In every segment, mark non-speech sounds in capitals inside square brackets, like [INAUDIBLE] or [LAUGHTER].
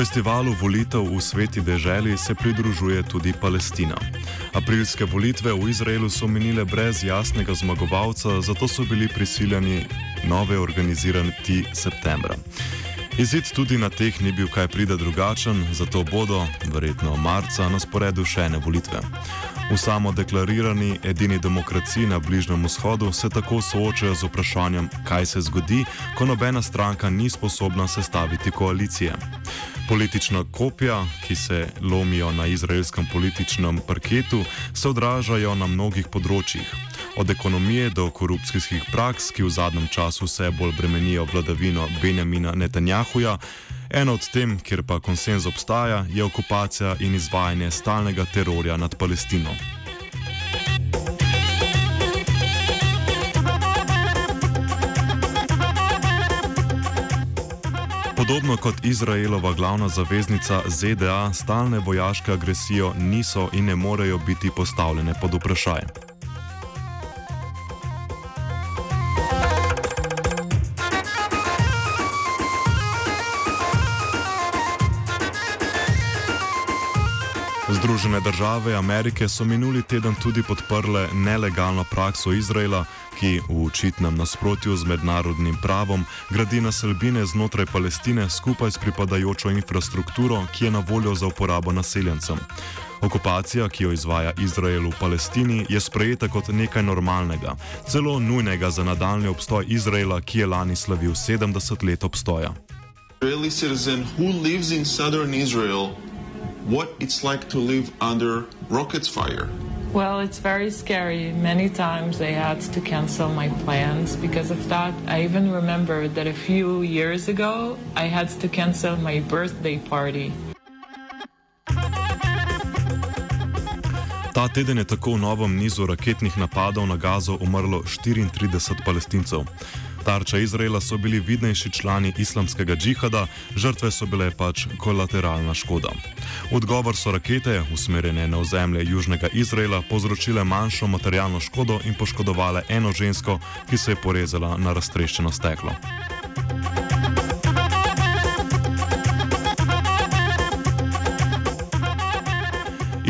Festivalu volitev v sveti deželi se pridružuje tudi Palestina. Aprilske volitve v Izraelu so minile brez jasnega zmagovalca, zato so bili prisiljeni nove organizirati septembra. Izid tudi na teh ni bil kaj prida drugačen, zato bodo, verjetno marca, na sporedu še ene volitve. V samo deklarirani edini demokraciji na Bližnjem vzhodu se tako soočajo z vprašanjem, kaj se zgodi, ko nobena stranka ni sposobna sestaviti koalicije. Politična kopja, ki se lomijo na izraelskem političnem parketu, se odražajo na mnogih področjih. Od ekonomije do korupcijskih praks, ki v zadnjem času vse bolj bremenijo vladavino Benjamina Netanjahuja, eno od tem, kjer pa konsens obstaja, je okupacija in izvajanje stalnega terorja nad Palestino. Podobno kot Izraelova glavna zaveznica ZDA, stalne vojaške agresije niso in ne morejo biti postavljene pod vprašanje. Združene države Amerike so minuli teden tudi podprle nelegalno prakso Izraela, ki v očitnem nasprotju z mednarodnim pravom gradi naselbine znotraj Palestine skupaj s pripadajočo infrastrukturo, ki je na voljo za uporabo naseljencem. Okupacija, ki jo izvaja Izrael v Palestini, je sprejeta kot nekaj normalnega, celo nujnega za nadaljni obstoj Izraela, ki je lani slavil 70 let obstoja. Israeli citizen who lives in southern Israel what it's like to live under rockets fire. Well, it's very scary. Many times they had to cancel my plans because of that. I even remember that a few years ago I had to cancel my birthday party. Ta teden je tako v novem nizu raketnih napadov na Gazo umrlo 34 palestincev. Tarča Izraela so bili vidnejši člani islamskega džihada, žrtve so bile pač kolateralna škoda. Odgovor so rakete, usmerjene na ozemlje južnega Izraela, povzročile manjšo materialno škodo in poškodovale eno žensko, ki se je porezala na raztreščeno steklo.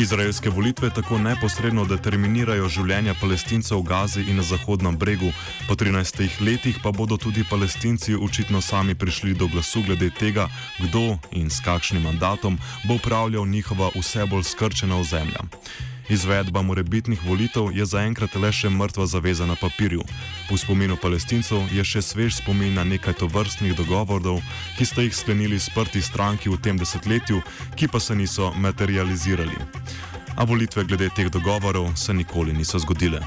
Izraelske volitve tako neposredno determinirajo življenja palestincev v Gazi in na Zahodnem bregu, po 13 letih pa bodo tudi palestinci očitno sami prišli do glasu glede tega, kdo in s kakšnim mandatom bo upravljal njihova vse bolj skrčena ozemlja. Izvedba morebitnih volitev je zaenkrat le še mrtva zaveza na papirju. V spominu palestincev je še svež spomin na nekaj tovrstnih dogovorov, ki sta jih sklenili sprti stranki v tem desetletju, ki pa se niso materializirali. A volitve glede teh dogovorov se nikoli niso zgodile.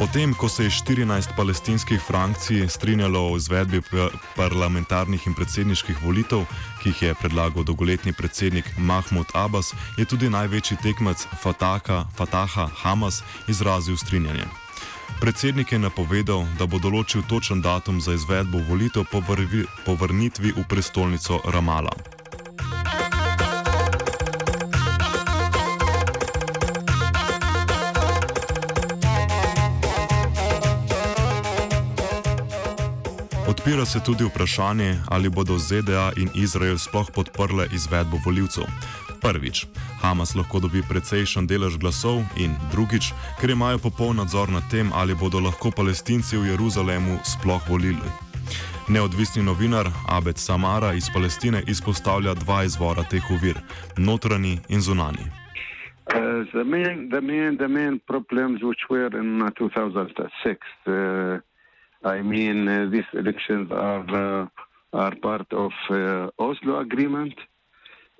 Potem, ko se je 14 palestinskih frakcij strinjalo o izvedbi parlamentarnih in predsedniških volitev, ki jih je predlagal dolgoletni predsednik Mahmud Abbas, je tudi največji tekmec Fataha, Fataha Hamas izrazil strinjanje. Predsednik je napovedal, da bo določil točen datum za izvedbo volitev po vrnitvi v prestolnico Ramala. Odpira se tudi vprašanje, ali bodo ZDA in Izrael sploh podprle izvedbo voljivcev. Prvič, Hamas lahko dobi precejšen delež glasov in drugič, ker imajo popoln nadzor nad tem, ali bodo lahko palestinci v Jeruzalemu sploh volili. Neodvisni novinar Abed Samara iz Palestine izpostavlja dva izvora teh ovir: notranji in zunani. Uh, the main, the main, the main problems which were in uh, 2006. Uh, I mean, uh, these elections are uh, are part of uh, Oslo agreement,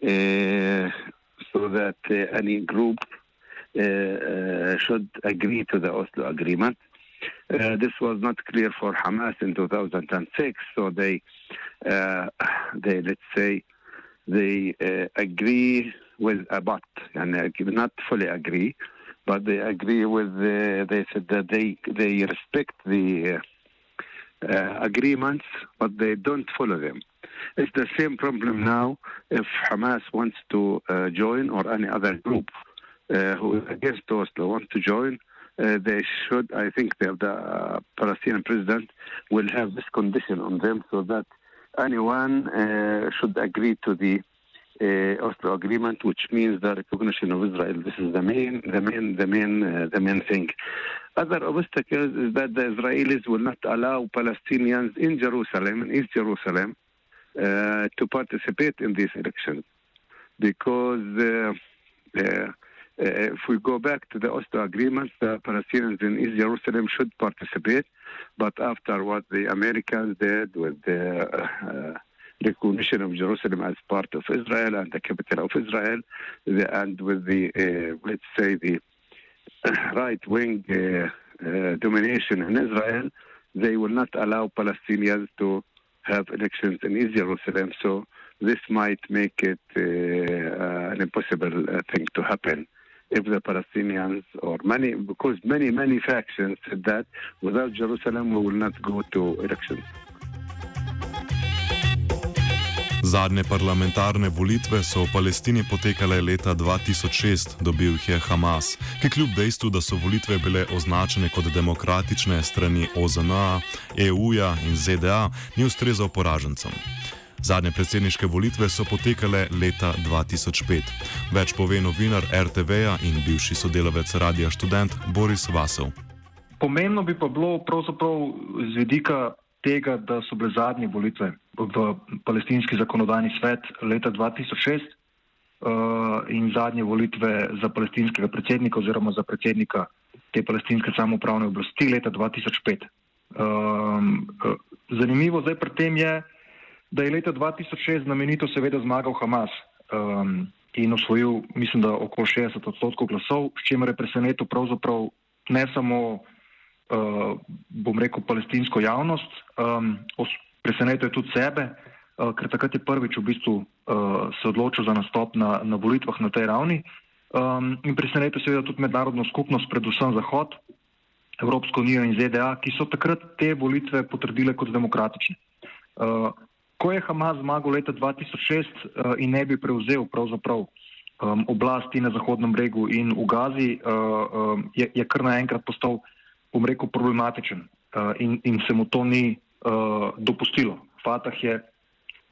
uh, so that uh, any group uh, should agree to the Oslo agreement. This was not clear for Hamas in 2006, so they, [SIGHS] they let's say, they agree with a but, and not fully agree, but they agree with. They said that they they respect the uh, agreements, but they don't follow them. It's the same problem now. If Hamas wants to uh, join or any other group uh, who is against Oslo wants to join, uh, they should. I think the, the uh, Palestinian president will have this condition on them so that anyone uh, should agree to the Oslo agreement, which means the recognition of Israel. This is the main, the main, the main, the main thing. Other obstacles is that the Israelis will not allow Palestinians in Jerusalem, in East Jerusalem, uh, to participate in these elections, because uh, uh, if we go back to the Oslo agreement, the Palestinians in East Jerusalem should participate, but after what the Americans did with the uh, recognition of Jerusalem as part of Israel and the capital of Israel, the, and with the, uh, let's say, the [CLEARS THROAT] right wing uh, uh, domination in Israel, they will not allow Palestinians to have elections in East Jerusalem. So this might make it uh, an impossible thing to happen if the Palestinians or many, because many, many factions said that without Jerusalem we will not go to elections. Zadnje parlamentarne volitve so v Palestini potekale leta 2006, dobil jih je Hamas, ki kljub dejstvu, da so volitve bile označene kot demokratične strani OZN-a, EU-ja in ZDA, ni ustrezal poražencem. Zadnje predsedniške volitve so potekale leta 2005. Več pove novinar RTV-ja in bivši sodelavec Radia Student Boris Vasov. Pomembno bi pa bilo pravzaprav z vidika tega, da so bile zadnje volitve v palestinski zakonodajni svet leta 2006 uh, in zadnje volitve za palestinskega predsednika oziroma za predsednika te palestinske samoupravne oblasti leta 2005. Um, uh, zanimivo zdaj pri tem je, da je leta 2006 znamenito seveda zmagal Hamas um, in osvojil, mislim, da okoli 60 odstotkov glasov, s čimer je presenetil pravzaprav ne samo bom rekel, palestinsko javnost, presenetil je tudi sebe, uh, ker takrat je prvič v bistvu uh, se odločil za nastop na, na volitvah na tej ravni. Um, in presenetil seveda tudi mednarodno skupnost, predvsem Zahod, Evropsko unijo in ZDA, ki so takrat te volitve potrdile kot demokratične. Uh, ko je Hamas zmagal leta 2006 uh, in ne bi prevzel pravzaprav um, oblasti na Zahodnem bregu in v Gazi, uh, um, je, je kar naenkrat postal bom rekel, problematičen uh, in, in se mu to ni uh, dopustilo. Fatah je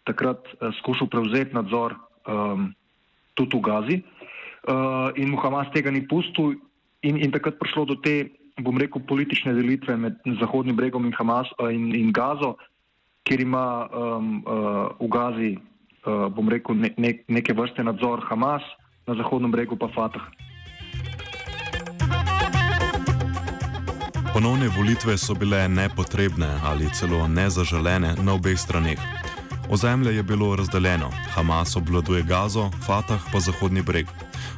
takrat uh, skušal prevzeti nadzor um, tudi v Gazi uh, in mu Hamas tega ni pustil in, in takrat prišlo do te, bom rekel, politične delitve med Zahodnim bregom in, Hamas, uh, in, in Gazo, kjer ima um, uh, v Gazi, uh, bom rekel, ne, ne, neke vrste nadzor Hamas, na Zahodnem bregu pa Fatah. Ponovne volitve so bile nepotrebne ali celo nezaželene na obeh straneh. Ozemlje je bilo razdeljeno, Hamas obvladuje Gazo, Fatah pa Zahodni breg.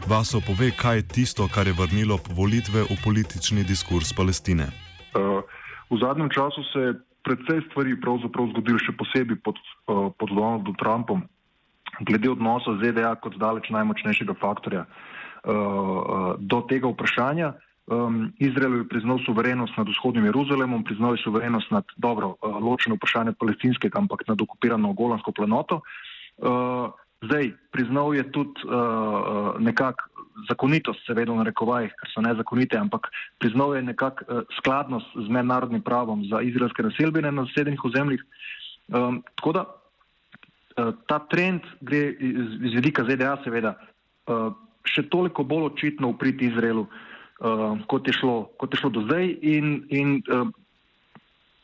Vaso pove, kaj je tisto, kar je vrnilo volitve v politični diskurs Palestine. Uh, v zadnjem času se je predvsej stvari zgodilo, še posebej pod, uh, pod Donaldom Trumpom, glede odnosa ZDA kot daleč najmočnejšega faktorja uh, uh, do tega vprašanja. Um, Izrael je priznal suverenost nad vzhodnim Jeruzalemom, priznal je suverenost nad dobro uh, ločeno vprašanje palestinskega, ampak nad okupirano golansko planoto. Uh, zdaj, priznal je tudi uh, nekako zakonitost, seveda v narekovajih, ker so nezakonite, ampak priznal je nekako uh, skladnost z mednarodnim pravom za izraelske naselbine na zasedenih ozemljih. Um, tako da uh, ta trend gre iz, iz vidika ZDA, seveda, uh, še toliko bolj očitno upriti Izraelu, uh, kot, je šlo, kot je šlo do zdaj. In, in uh,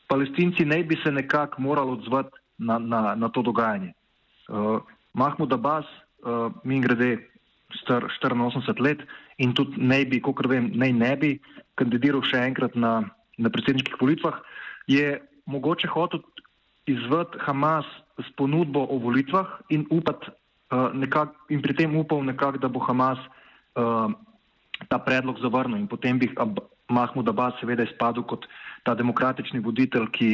palestinci ne bi se nekako morali odzvati na, na, na to dogajanje. Uh, Mahmud Abbas, uh, mi grede, star 84 let in tudi ne bi, kot vem, ne, ne bi kandidiral še enkrat na, na predsedniških volitvah, je mogoče hotel izvati Hamas s ponudbo o volitvah in, upat, uh, nekak, in pri tem upal nekako, da bo Hamas uh, ta predlog zavrnil in potem bi Ab Mahmud Abbas seveda izpadel kot ta demokratični voditelj, ki,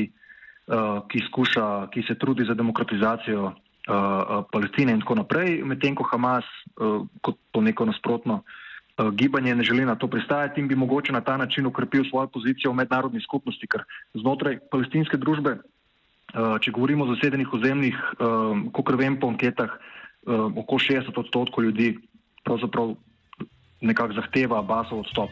uh, ki, skuša, ki se trudi za demokratizacijo uh, Palestine in tako naprej, medtem ko Hamas uh, kot to neko nasprotno uh, gibanje ne želi na to pristajati in bi mogoče na ta način ukrepil svojo pozicijo v mednarodni skupnosti, ker znotraj palestinske družbe, uh, če govorimo o zasedenih ozemljih, uh, kot vem po anketah, uh, okoli 60 odstotkov ljudi pravzaprav nekako zahteva Basov odstop.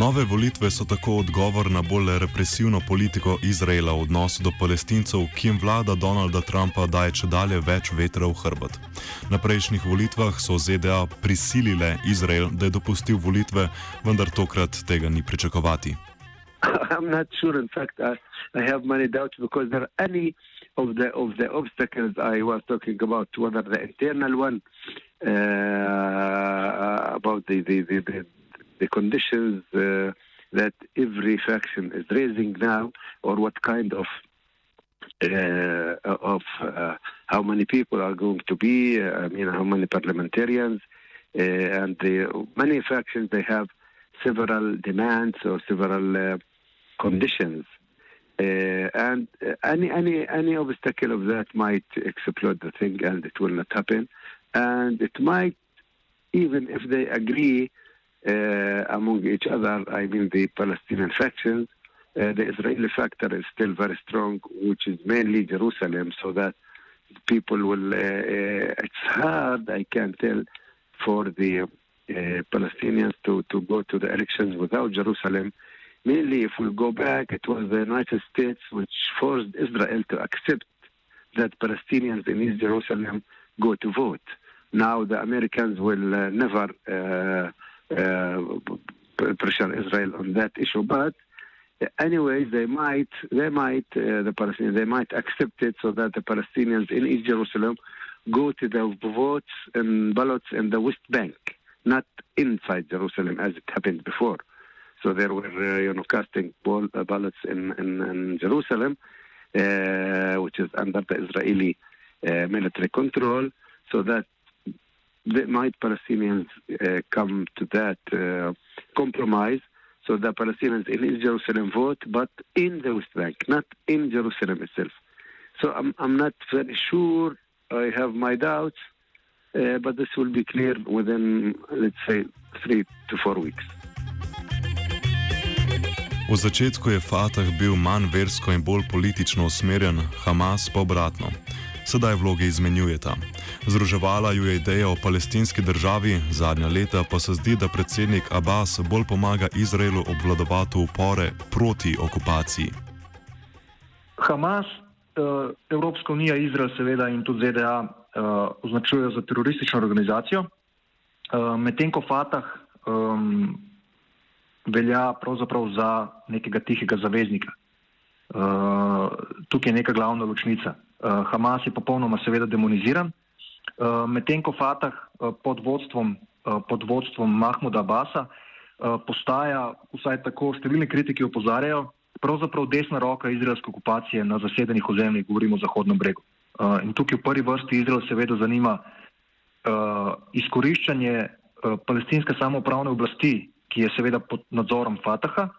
Nove volitve so tako odgovor na bolj represivno politiko Izraela v odnosu do palestincev, ki jim vlada Donalda Trumpa daje če dalje več vetra v hrbet. Na prejšnjih volitvah so ZDA prisilile Izrael, da je dopustil volitve, vendar tokrat tega ni pričakovati. [LAUGHS] I'm not sure. In fact, I, I have many doubts because there are any of the of the obstacles I was talking about, whether the internal one about the the, the, the the conditions uh, that every faction is raising now, or what kind of uh, of uh, how many people are going to be, I mean, how many parliamentarians, and the, many factions they have several demands or several conditions. Uh, and uh, any any any obstacle of that might explode the thing, and it will not happen. And it might, even if they agree uh, among each other, I mean the Palestinian factions, uh, the Israeli factor is still very strong, which is mainly Jerusalem, so that people will. Uh, it's hard, I can tell, for the Palestinians to, to go to the elections without Jerusalem. Mainly, if we go back, it was the United States which forced Israel to accept that Palestinians in East Jerusalem go to vote. Now, the Americans will never uh, pressure Israel on that issue. But anyways, they might, they might, uh, the Palestinians, they might accept it so that the Palestinians in East Jerusalem go to the votes and ballots in the West Bank, not inside Jerusalem as it happened before. So there were, uh, you know, casting ball, uh, ballots in, in, in Jerusalem, uh, which is under the Israeli uh, military control, so that the, might Palestinians uh, come to that uh, compromise so the Palestinians in Jerusalem vote, but in the West Bank, not in Jerusalem itself. So I'm, I'm not very sure. I have my doubts, uh, but this will be clear within, let's say, three to four weeks. V začetku je Fatah bil manj versko in bolj politično usmerjen, Hamas pa obratno. Sedaj vloge izmenjujeta. Združevala ju je ideja o palestinski državi, zadnja leta pa se zdi, da predsednik Abbas bolj pomaga Izraelu obvladovati upore proti okupaciji. Hamas, eh, Evropska unija, Izrael, seveda in tudi ZDA eh, označujejo za teroristično organizacijo, eh, medtem ko Fatah um, velja pravzaprav za nekega tihega zaveznika. Uh, tukaj je neka glavna ločnica. Uh, Hamas je popolnoma seveda demoniziran, uh, medtem ko Fatah uh, pod, vodstvom, pod vodstvom Mahmuda Abasa postaja, vsaj tako številni kritiki opozarjajo, pravzaprav desna roka izraelske okupacije na zasedenih ozemljih, govorimo o Zahodnem bregu. In tukaj v prvi vrsti Izrael seveda zanima izkoriščanje palestinske samoupravne oblasti, ki je seveda pod nadzorom Fataha.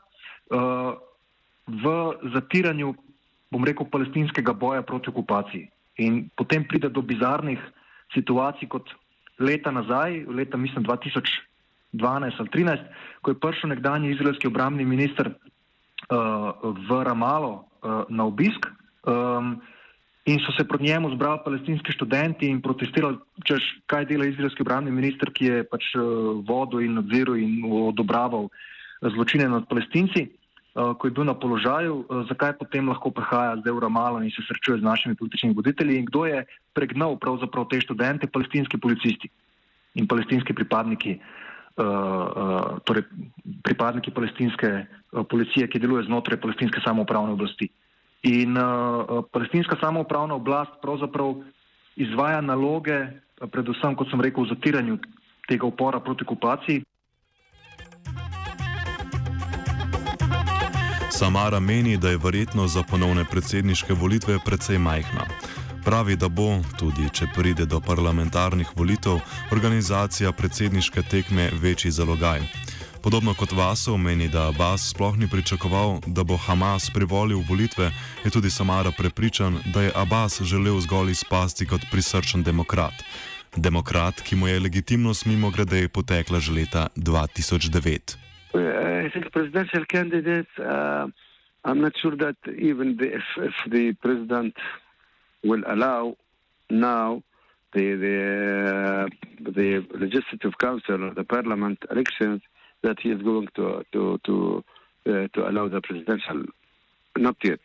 V zatiranju, bom rekel, palestinskega boja proti okupaciji. In potem pride do bizarnih situacij, kot leta nazaj, leta mislim 2012 ali 2013, ko je prišel nekdanji izraelski obramni minister uh, v Ramalo uh, na obisk. Um, in so se proti njemu zbrali palestinski študenti in protestirali, češ, kaj dela izraelski obramni minister, ki je pač uh, vodil in nadziral in odobraval zločine nad palestinci, ko je bil na položaju, uh, zakaj potem lahko prihaja zdaj v Ramalo in se srečuje z našimi političnimi voditelji in kdo je pregnal pravzaprav te študente, palestinski policisti in palestinski pripadniki. Uh, torej pripadniki palestinske policije, ki deluje znotraj palestinske samoupravne oblasti. In palestinska samoupravna oblast pravzaprav izvaja naloge, predvsem, kot sem rekel, v zatiranju tega upora proti okupaciji. Samara meni, da je verjetno za ponovne predsedniške volitve precej majhna. Pravi, da bo, tudi če pride do parlamentarnih volitev, organizacija predsedniške tekme večji zalogaj. Podobno kot Vasov meni, da Abbas sploh ni pričakoval, da bo Hamas privolil volitve, je tudi Samara prepričan, da je Abbas želel zgolj izpasti kot prisrčen demokrat. Demokrat, ki mu je legitimnost mimo grede potekla že leta 2009. I think presidential candidates, uh, I'm not sure that even the, if, if the president will allow now the, the, uh, the legislative council or the parliament elections that he is going to, to, to, uh, to allow the presidential. Not yet.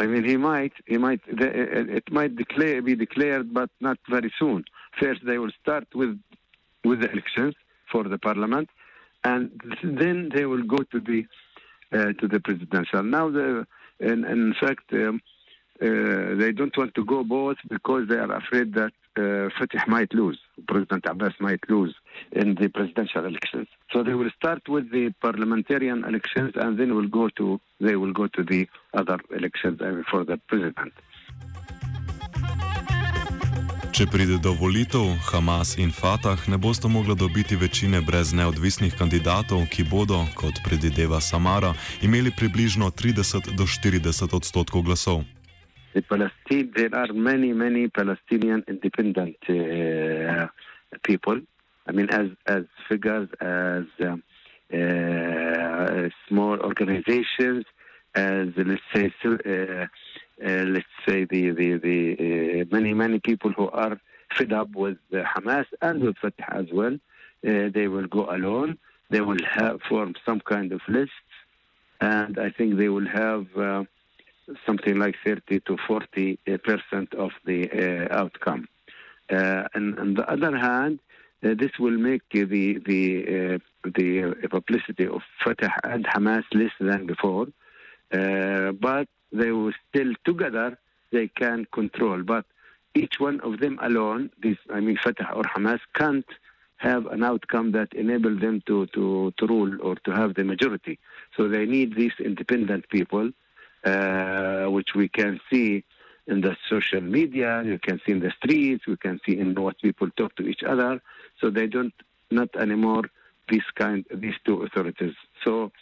I mean, he might, he might, it might declare, be declared, but not very soon. First, they will start with, with the elections for the parliament and then they will go to the uh, to the presidential. Now, the, in, in fact, um, uh, they don't want to go both because they are afraid that uh, Fatih might lose, President Abbas might lose in the presidential elections. So they will start with the parliamentarian elections, and then will go to they will go to the other elections for the president. Če pride do volitev, Hamas in Fatah ne bosta mogla dobiti večine brez neodvisnih kandidatov, ki bodo, kot predvideva Samara, imeli približno 30 do 40 odstotkov glasov. Palestine, there are many, many Palestinian independent uh, people. I mean, as as figures, as um, uh, small organizations, as let's say. Uh, let's say the the, the uh, many many people who are fed up with uh, Hamas and with Fatah as well. Uh, they will go alone. They will have form some kind of list, and I think they will have uh, something like 30 to 40 percent of the outcome. and on the other hand, this will make the the the publicity of Fatah and Hamas less than before. but they will still together they can control. But each one of them alone, this I mean Fatah or Hamas, can't have an outcome that enable them to, to, to rule or to have the majority. So they need these independent people, uh, which we can see in the social media, you can see in the streets, we can see in what people talk to each other. So they don't not anymore these kind these two authorities. So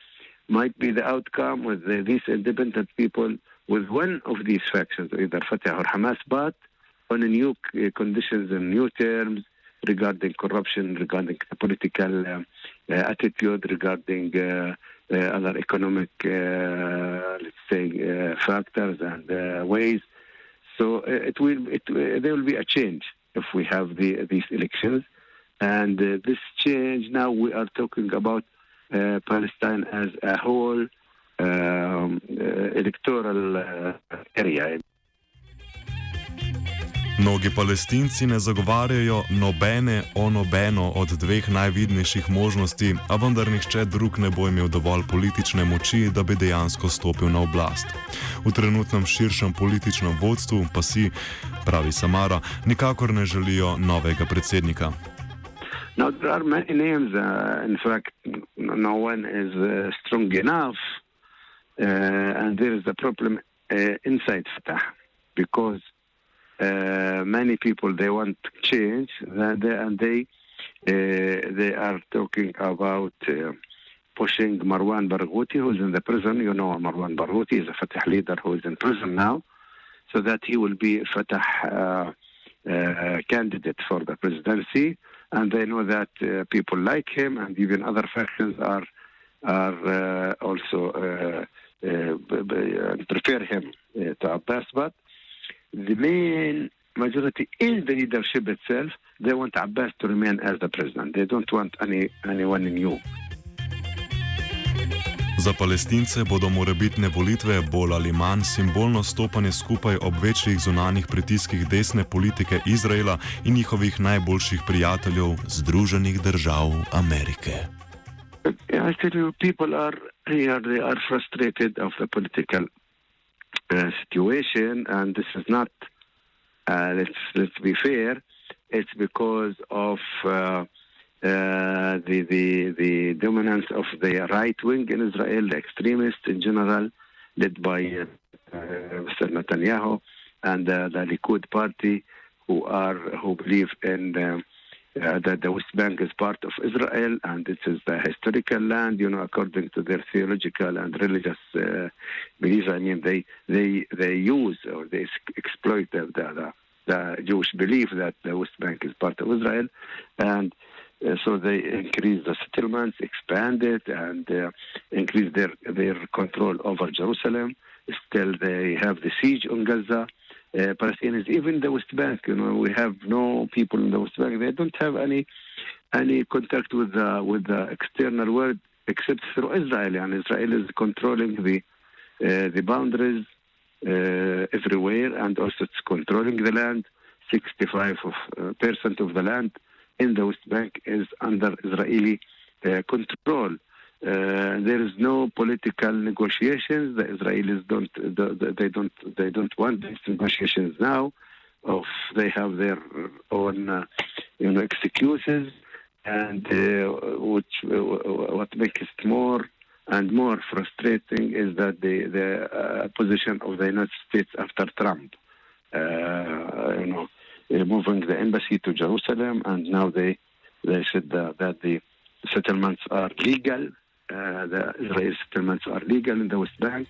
might be the outcome with the, these independent people with one of these factions, either Fatah or Hamas, but on new uh, conditions and new terms regarding corruption, regarding political uh, uh, attitude, regarding uh, uh, other economic, uh, let's say, factors and ways. So it will, it, there will be a change if we have the, these elections. And this change now we are talking about Palestine as a whole um, uh, electoral uh, area. Mnogi palestinci ne zagovarjajo nobene o nobeno od dveh najvidnejših možnosti, a vendar nihče drug ne bo imel dovolj politične moči, da bi dejansko stopil na oblast. V trenutnem širšem političnem vodstvu pa si, pravi Samara, nikakor ne želijo novega predsednika. Now, there are many names. Uh, in fact, no one is uh, strong enough. Uh, and there is a problem uh, inside Fatah because uh, many people they want change and they, and they, uh, they are talking about pushing Marwan Barghouti, who is in the prison. You know, Marwan Barghouti is a Fatah leader who is in prison now, so that he will be Fatah candidate for the presidency and they know that uh, people like him and even other factions are are uh, also uh, uh, uh prefer him to Abbas. But the main majority in the leadership itself, they want Abbas to remain as the president. They don't want any anyone new. Za palestince bodo morebitne volitve bolj ali manj simbolno stopanje skupaj ob večjih zunanjih pritiskih desne politike Izraela in njihovih najboljših prijateljev Združenih držav Amerike. I tell you, people are here, they are frustrated of the political uh, situation, and this is not, uh, let's, let's be fair, it's because of uh, uh, the, the, the dominance of the right wing in Israel, the extremists in general, led by uh, Mr. Netanyahu and uh, the Likud party, who are who believe in um, uh, that the West Bank is part of Israel and it is the historical land, you know, according to their theological and religious uh, beliefs. I mean, they they they use or they exploit the, the, the Jewish belief that the West Bank is part of Israel, and uh, so they increase the settlements, expand it, and uh, increase their their control over Jerusalem. Still, they have the siege on Gaza. Uh, Palestinians, even the West Bank, you know, we have no people in the West Bank. They don't have any any contact with the with the external world except through Israel, and Israel is controlling the uh, the boundaries uh, everywhere, and also it's controlling the land. Sixty-five of, percent of the land in the West Bank is under Israeli uh, control. Uh, there is no political negotiations. The Israelis don't they don't they don't want these negotiations now. Of they have their own uh, you know excuses, and uh, which what makes it more and more frustrating is that the the position of the United States after Trump, you know, moving the embassy to Jerusalem, and now they they said that, that the settlements are legal. Uh, the Israeli settlements are legal in the West Bank.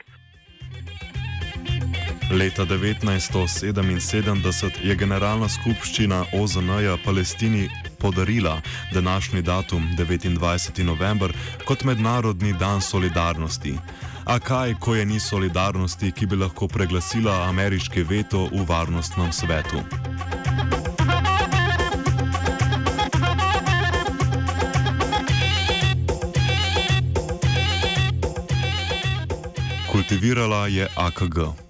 Leta 1977 je Generalna skupščina OZN-ja Palestini podarila današnji datum 29. november kot mednarodni dan solidarnosti. A kaj, ko je ni solidarnosti, ki bi lahko preglasila ameriški veto v varnostnem svetu? Kultivirala je AKG.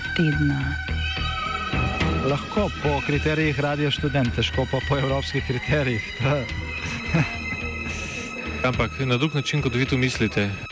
tedna. Lahko po kriterijih radio študent, težko pa po evropskih kriterijih. [LAUGHS] Ampak na drug način, kot vi tu mislite.